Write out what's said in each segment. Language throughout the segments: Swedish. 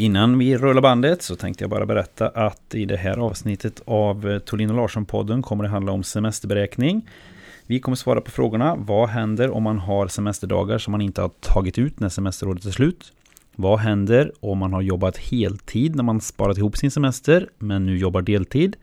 Innan vi rullar bandet så tänkte jag bara berätta att i det här avsnittet av Tolin och Larsson-podden kommer det handla om semesterberäkning. Vi kommer svara på frågorna. Vad händer om man har semesterdagar som man inte har tagit ut när semesteråret är slut? Vad händer om man har jobbat heltid när man sparat ihop sin semester men nu jobbar deltid?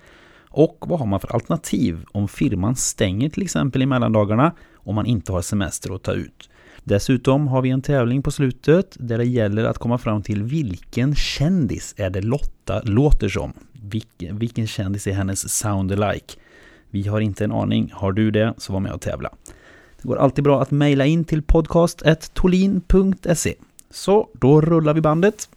Och vad har man för alternativ om firman stänger till exempel i mellandagarna om man inte har semester att ta ut? Dessutom har vi en tävling på slutet där det gäller att komma fram till vilken kändis är det Lotta låter som. Vilken, vilken kändis är hennes sound alike? Vi har inte en aning. Har du det så var med och tävla. Det går alltid bra att mejla in till podcast.tolin.se. Så då rullar vi bandet.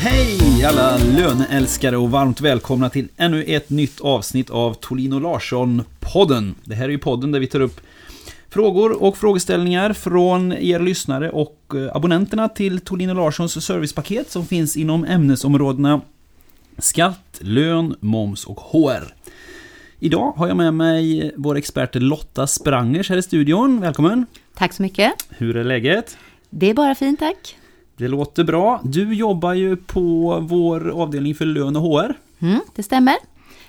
Hej alla löneälskare och varmt välkomna till ännu ett nytt avsnitt av Tolino Larsson-podden. Det här är ju podden där vi tar upp frågor och frågeställningar från er lyssnare och eh, abonnenterna till Tolino Larssons servicepaket som finns inom ämnesområdena skatt, lön, moms och HR. Idag har jag med mig vår expert Lotta Sprangers här i studion. Välkommen! Tack så mycket! Hur är läget? Det är bara fint, tack! Det låter bra. Du jobbar ju på vår avdelning för lön och HR. Mm, det stämmer.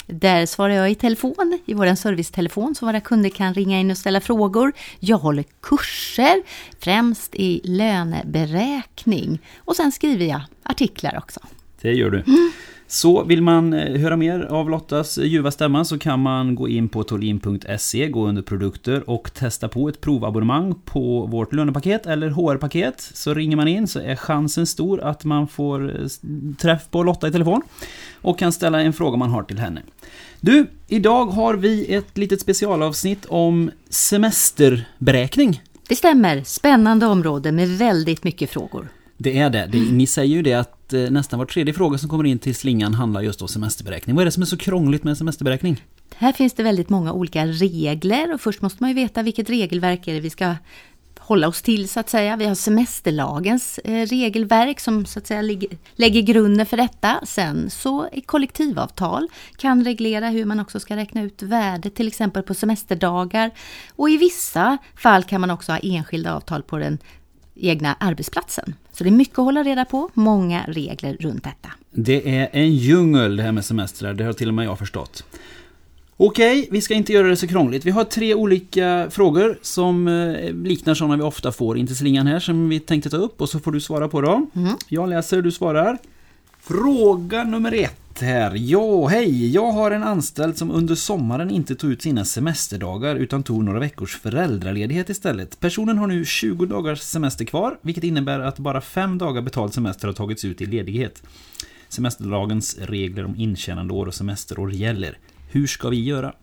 Där svarar jag i telefon, i vår servicetelefon, så våra kunder kan ringa in och ställa frågor. Jag håller kurser, främst i löneberäkning. Och sen skriver jag artiklar också. Det gör du. Mm. Så vill man eh, höra mer av Lottas eh, ljuva stämma så kan man gå in på tolin.se, gå under produkter och testa på ett provabonnemang på vårt lönepaket eller HR-paket. Så ringer man in så är chansen stor att man får eh, träff på Lotta i telefon och kan ställa en fråga man har till henne. Du, idag har vi ett litet specialavsnitt om semesterberäkning. Det stämmer, spännande område med väldigt mycket frågor. Det är det. det ni säger ju det att eh, nästan var tredje fråga som kommer in till slingan handlar just om semesterberäkning. Vad är det som är så krångligt med semesterberäkning? Här finns det väldigt många olika regler och först måste man ju veta vilket regelverk är det vi ska hålla oss till så att säga. Vi har semesterlagens eh, regelverk som så att säga lägger grunden för detta. Sen så är kollektivavtal kan reglera hur man också ska räkna ut värdet till exempel på semesterdagar. Och i vissa fall kan man också ha enskilda avtal på den egna arbetsplatsen. Så det är mycket att hålla reda på, många regler runt detta. Det är en djungel det här med semestrar, det har till och med jag förstått. Okej, vi ska inte göra det så krångligt. Vi har tre olika frågor som eh, liknar sådana vi ofta får in till slingan här som vi tänkte ta upp och så får du svara på dem. Mm. Jag läser, du svarar. Fråga nummer ett här. Ja, hej! Jag har en anställd som under sommaren inte tog ut sina semesterdagar utan tog några veckors föräldraledighet istället. Personen har nu 20 dagars semester kvar, vilket innebär att bara 5 dagar betald semester har tagits ut i ledighet. Semesterlagens regler om intjänandeår och semesterår gäller. Hur ska vi göra?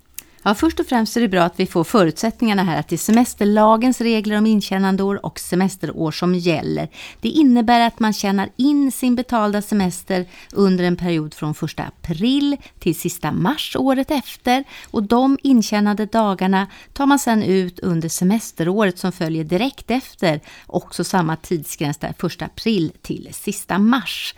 Ja, först och främst är det bra att vi får förutsättningarna här att det är semesterlagens regler om intjänandeår och semesterår som gäller. Det innebär att man tjänar in sin betalda semester under en period från 1 april till sista mars året efter och de intjänade dagarna tar man sedan ut under semesteråret som följer direkt efter, också samma tidsgräns där 1 april till sista mars.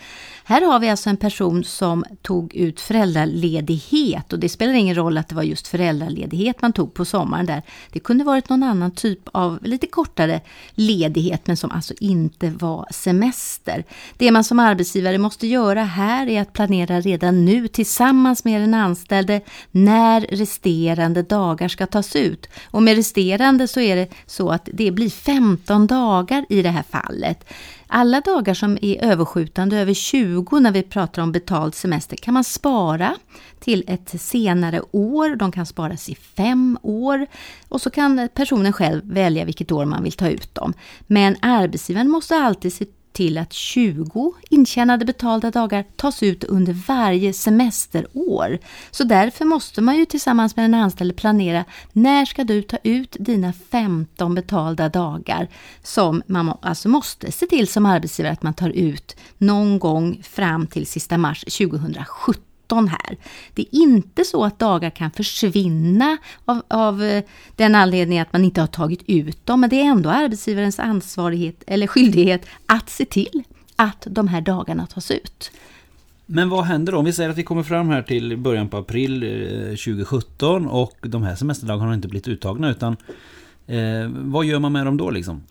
Här har vi alltså en person som tog ut föräldraledighet och det spelar ingen roll att det var just föräldraledighet man tog på sommaren där. Det kunde varit någon annan typ av lite kortare ledighet men som alltså inte var semester. Det man som arbetsgivare måste göra här är att planera redan nu tillsammans med den anställde när resterande dagar ska tas ut. Och med resterande så är det så att det blir 15 dagar i det här fallet. Alla dagar som är överskjutande, över 20 när vi pratar om betald semester, kan man spara till ett senare år. De kan sparas i fem år och så kan personen själv välja vilket år man vill ta ut dem. Men arbetsgivaren måste alltid se till att 20 intjänade betalda dagar tas ut under varje semesterår. Så därför måste man ju tillsammans med den anställde planera när ska du ta ut dina 15 betalda dagar som man alltså måste se till som arbetsgivare att man tar ut någon gång fram till sista mars 2017 här. Det är inte så att dagar kan försvinna av, av den anledningen att man inte har tagit ut dem, men det är ändå arbetsgivarens ansvarighet eller skyldighet att se till att de här dagarna tas ut. Men vad händer då? Om vi säger att vi kommer fram här till början på april 2017 och de här semesterdagarna har inte blivit uttagna utan Eh, vad gör man med dem då liksom?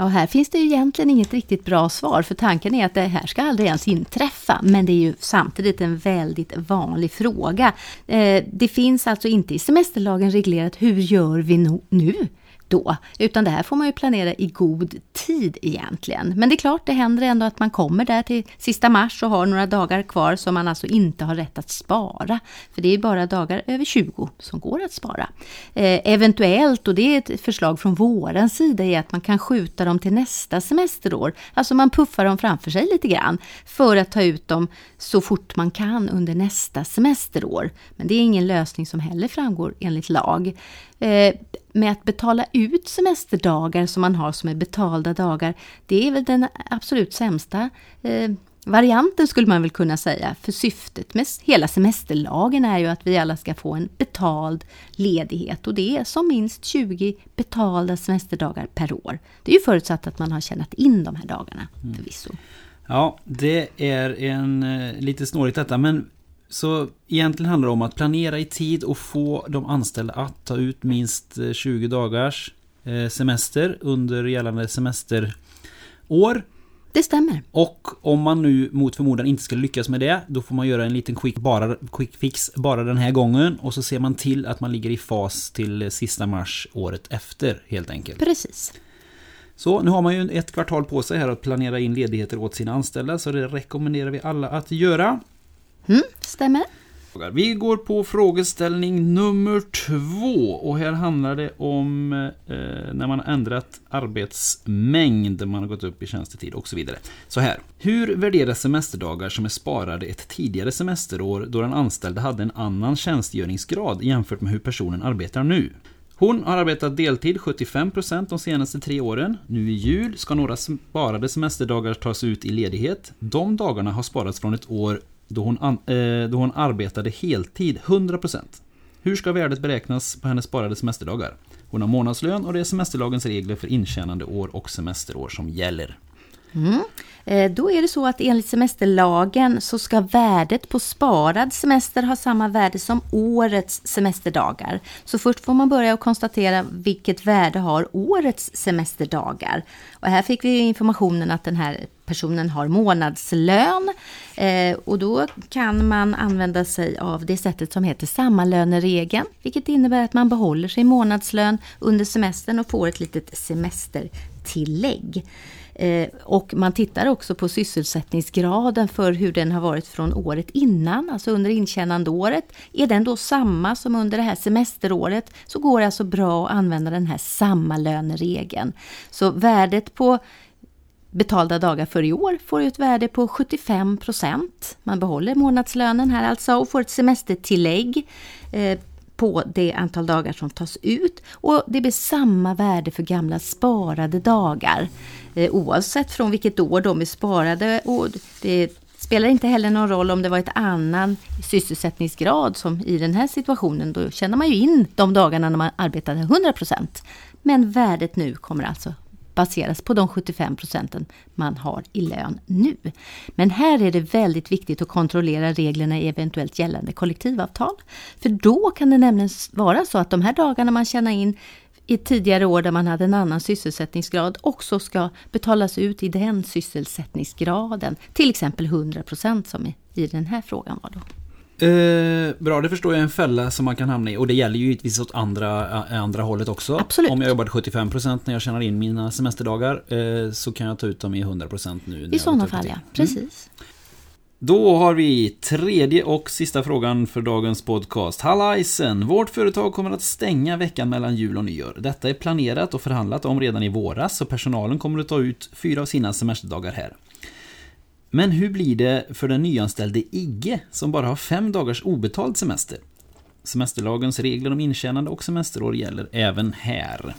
Ja, här finns det ju egentligen inget riktigt bra svar, för tanken är att det här ska aldrig ens inträffa, men det är ju samtidigt en väldigt vanlig fråga. Eh, det finns alltså inte i semesterlagen reglerat hur gör vi nu? Då, utan det här får man ju planera i god tid egentligen. Men det är klart, det händer ändå att man kommer där till sista mars och har några dagar kvar som man alltså inte har rätt att spara. För det är bara dagar över 20 som går att spara. Eh, eventuellt, och det är ett förslag från våran sida, är att man kan skjuta dem till nästa semesterår. Alltså man puffar dem framför sig lite grann för att ta ut dem så fort man kan under nästa semesterår. Men det är ingen lösning som heller framgår enligt lag. Eh, med att betala ut semesterdagar som man har som är betalda dagar, det är väl den absolut sämsta eh, varianten skulle man väl kunna säga. För syftet med hela semesterlagen är ju att vi alla ska få en betald ledighet och det är som minst 20 betalda semesterdagar per år. Det är ju förutsatt att man har tjänat in de här dagarna mm. förvisso. Ja, det är en eh, lite snårigt detta men så egentligen handlar det om att planera i tid och få de anställda att ta ut minst 20 eh, dagars eh, semester under gällande semesterår. Det stämmer. Och om man nu mot förmodan inte ska lyckas med det, då får man göra en liten quick, bara, quick fix bara den här gången. Och så ser man till att man ligger i fas till sista mars året efter helt enkelt. Precis. Så nu har man ju ett kvartal på sig här att planera in ledigheter åt sina anställda, så det rekommenderar vi alla att göra. Mm, stämmer. Vi går på frågeställning nummer två och här handlar det om eh, när man har ändrat arbetsmängd, man har gått upp i tjänstetid och så vidare. Så här, hur värderas semesterdagar som är sparade ett tidigare semesterår då den anställde hade en annan tjänstgöringsgrad jämfört med hur personen arbetar nu? Hon har arbetat deltid 75% de senaste tre åren. Nu i jul ska några sparade semesterdagar tas ut i ledighet. De dagarna har sparats från ett år då hon, an, eh, då hon arbetade heltid 100%. Hur ska värdet beräknas på hennes sparade semesterdagar? Hon har månadslön och det är semesterlagens regler för intjänande år och semesterår som gäller. Mm. Eh, då är det så att enligt semesterlagen så ska värdet på sparad semester ha samma värde som årets semesterdagar. Så först får man börja och konstatera vilket värde har årets semesterdagar. Och här fick vi informationen att den här personen har månadslön eh, och då kan man använda sig av det sättet som heter sammalöneregeln, vilket innebär att man behåller sin månadslön under semestern och får ett litet semestertillägg. Eh, och man tittar också på sysselsättningsgraden för hur den har varit från året innan, alltså under intjänandeåret. Är den då samma som under det här semesteråret så går det alltså bra att använda den här samma-löneregeln. Så värdet på betalda dagar för i år får ett värde på 75 procent. Man behåller månadslönen här alltså och får ett semestertillägg eh, på det antal dagar som tas ut. Och det blir samma värde för gamla sparade dagar. Eh, oavsett från vilket år de är sparade. Och det spelar inte heller någon roll om det var ett annan sysselsättningsgrad som i den här situationen. Då känner man ju in de dagarna när man arbetade 100% Men värdet nu kommer alltså baseras på de 75 procenten man har i lön nu. Men här är det väldigt viktigt att kontrollera reglerna i eventuellt gällande kollektivavtal. För då kan det nämligen vara så att de här dagarna man tjänar in i tidigare år där man hade en annan sysselsättningsgrad också ska betalas ut i den sysselsättningsgraden. Till exempel 100 procent som i den här frågan var då. Eh, bra, det förstår jag en fälla som man kan hamna i. Och det gäller ju givetvis åt andra, eh, andra hållet också. Absolut. Om jag jobbade 75% när jag tjänar in mina semesterdagar eh, så kan jag ta ut dem i 100% nu. I sådana fall, ja. Precis. Mm. Då har vi tredje och sista frågan för dagens podcast. Hallajsen! Vårt företag kommer att stänga veckan mellan jul och nyår. Detta är planerat och förhandlat om redan i våras så personalen kommer att ta ut fyra av sina semesterdagar här. Men hur blir det för den nyanställde Igge som bara har fem dagars obetald semester? Semesterlagens regler om intjänande och semesterår gäller även här.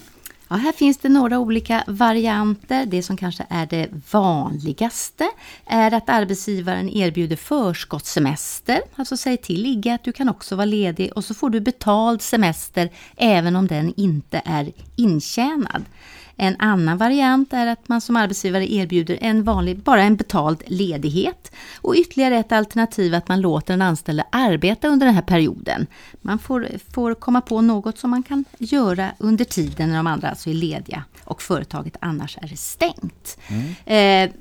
Ja, här finns det några olika varianter. Det som kanske är det vanligaste är att arbetsgivaren erbjuder förskottssemester. Alltså säg till Igge att du kan också vara ledig och så får du betald semester även om den inte är intjänad. En annan variant är att man som arbetsgivare erbjuder en vanlig, bara en betald ledighet. Och ytterligare ett alternativ är att man låter den anställde arbeta under den här perioden. Man får, får komma på något som man kan göra under tiden när de andra alltså är lediga och företaget annars är stängt. Mm. Eh,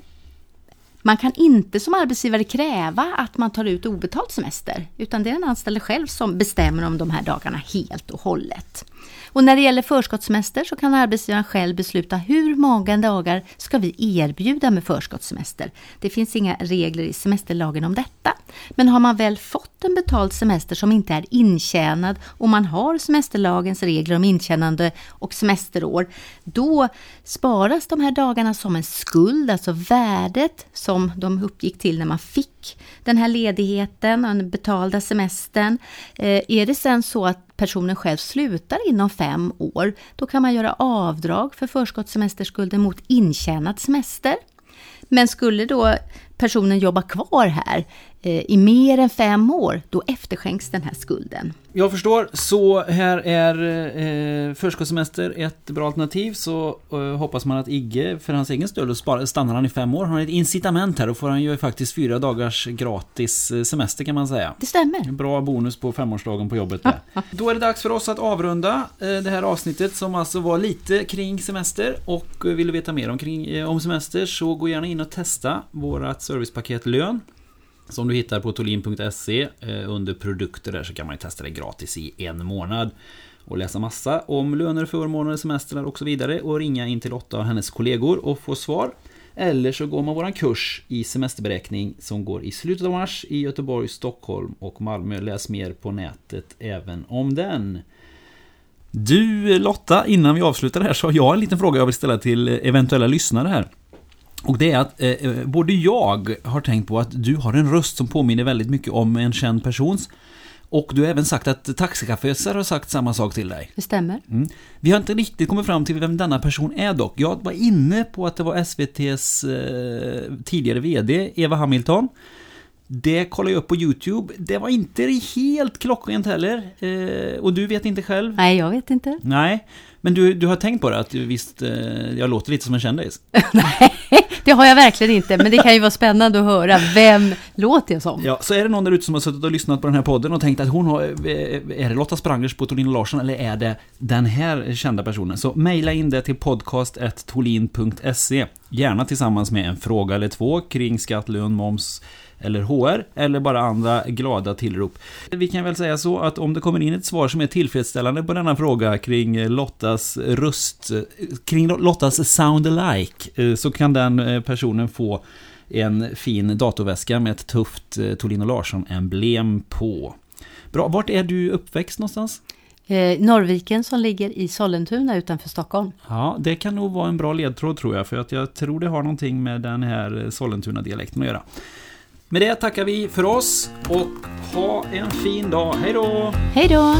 man kan inte som arbetsgivare kräva att man tar ut obetald semester, utan det är den anställde själv som bestämmer om de här dagarna helt och hållet. Och när det gäller förskottssemester så kan arbetsgivaren själv besluta hur många dagar ska vi erbjuda med förskottssemester. Det finns inga regler i semesterlagen om detta. Men har man väl fått en betald semester som inte är intjänad och man har semesterlagens regler om intjänande och semesterår, då sparas de här dagarna som en skuld, alltså värdet som de uppgick till när man fick den här ledigheten, den betalda semestern. Eh, är det sen så att personen själv slutar inom fem år, då kan man göra avdrag för förskottssemesterskulden mot intjänad semester. Men skulle då personen jobba kvar här eh, i mer än fem år, då efterskänks den här skulden. Jag förstår. Så här är eh, förskottssemester ett bra alternativ. Så eh, hoppas man att Igge, för hans egen skull, stannar han i fem år. Han har ett incitament här. Då får han ju faktiskt fyra dagars gratis eh, semester kan man säga. Det stämmer. Bra bonus på femårsdagen på jobbet där. Då är det dags för oss att avrunda eh, det här avsnittet som alltså var lite kring semester. Och eh, vill du veta mer om, kring, eh, om semester så gå gärna in och testa vårat servicepaket lön. Som du hittar på tolin.se eh, under produkter där så kan man testa det gratis i en månad. Och läsa massa om löner, förmåner, semestrar och så vidare. Och ringa in till Lotta och hennes kollegor och få svar. Eller så går man våran kurs i semesterberäkning som går i slutet av mars i Göteborg, Stockholm och Malmö. Läs mer på nätet även om den. Du Lotta, innan vi avslutar det här så har jag en liten fråga jag vill ställa till eventuella lyssnare här. Och det är att eh, både jag har tänkt på att du har en röst som påminner väldigt mycket om en känd persons. Och du har även sagt att taxichaufförer har sagt samma sak till dig. Det stämmer. Mm. Vi har inte riktigt kommit fram till vem denna person är dock. Jag var inne på att det var SVTs eh, tidigare VD, Eva Hamilton. Det kollade jag upp på YouTube. Det var inte helt klockrent heller. Eh, och du vet inte själv? Nej, jag vet inte. Nej, men du, du har tänkt på det? Att du visst, eh, jag låter lite som en kändis? Nej, det har jag verkligen inte. Men det kan ju vara spännande att höra. Vem låter jag som? Ja, så är det någon där ute som har suttit och lyssnat på den här podden och tänkt att hon har... Eh, är det Lotta Sprangers på Torlin Larsson eller är det den här kända personen? Så mejla in det till podcast.tolin.se Gärna tillsammans med en fråga eller två kring skatt, lön, moms eller HR eller bara andra glada tillrop. Vi kan väl säga så att om det kommer in ett svar som är tillfredsställande på denna fråga kring Lottas röst, kring Lottas sound alike, eh, så kan den eh, personen få en fin datorväska med ett tufft eh, Tolino Larsson-emblem på. Bra, vart är du uppväxt någonstans? Eh, Norrviken som ligger i Sollentuna utanför Stockholm. Ja, det kan nog vara en bra ledtråd tror jag, för att jag tror det har någonting med den här Sollentuna-dialekten att göra. Med det tackar vi för oss och ha en fin dag. Hej då! Hej då!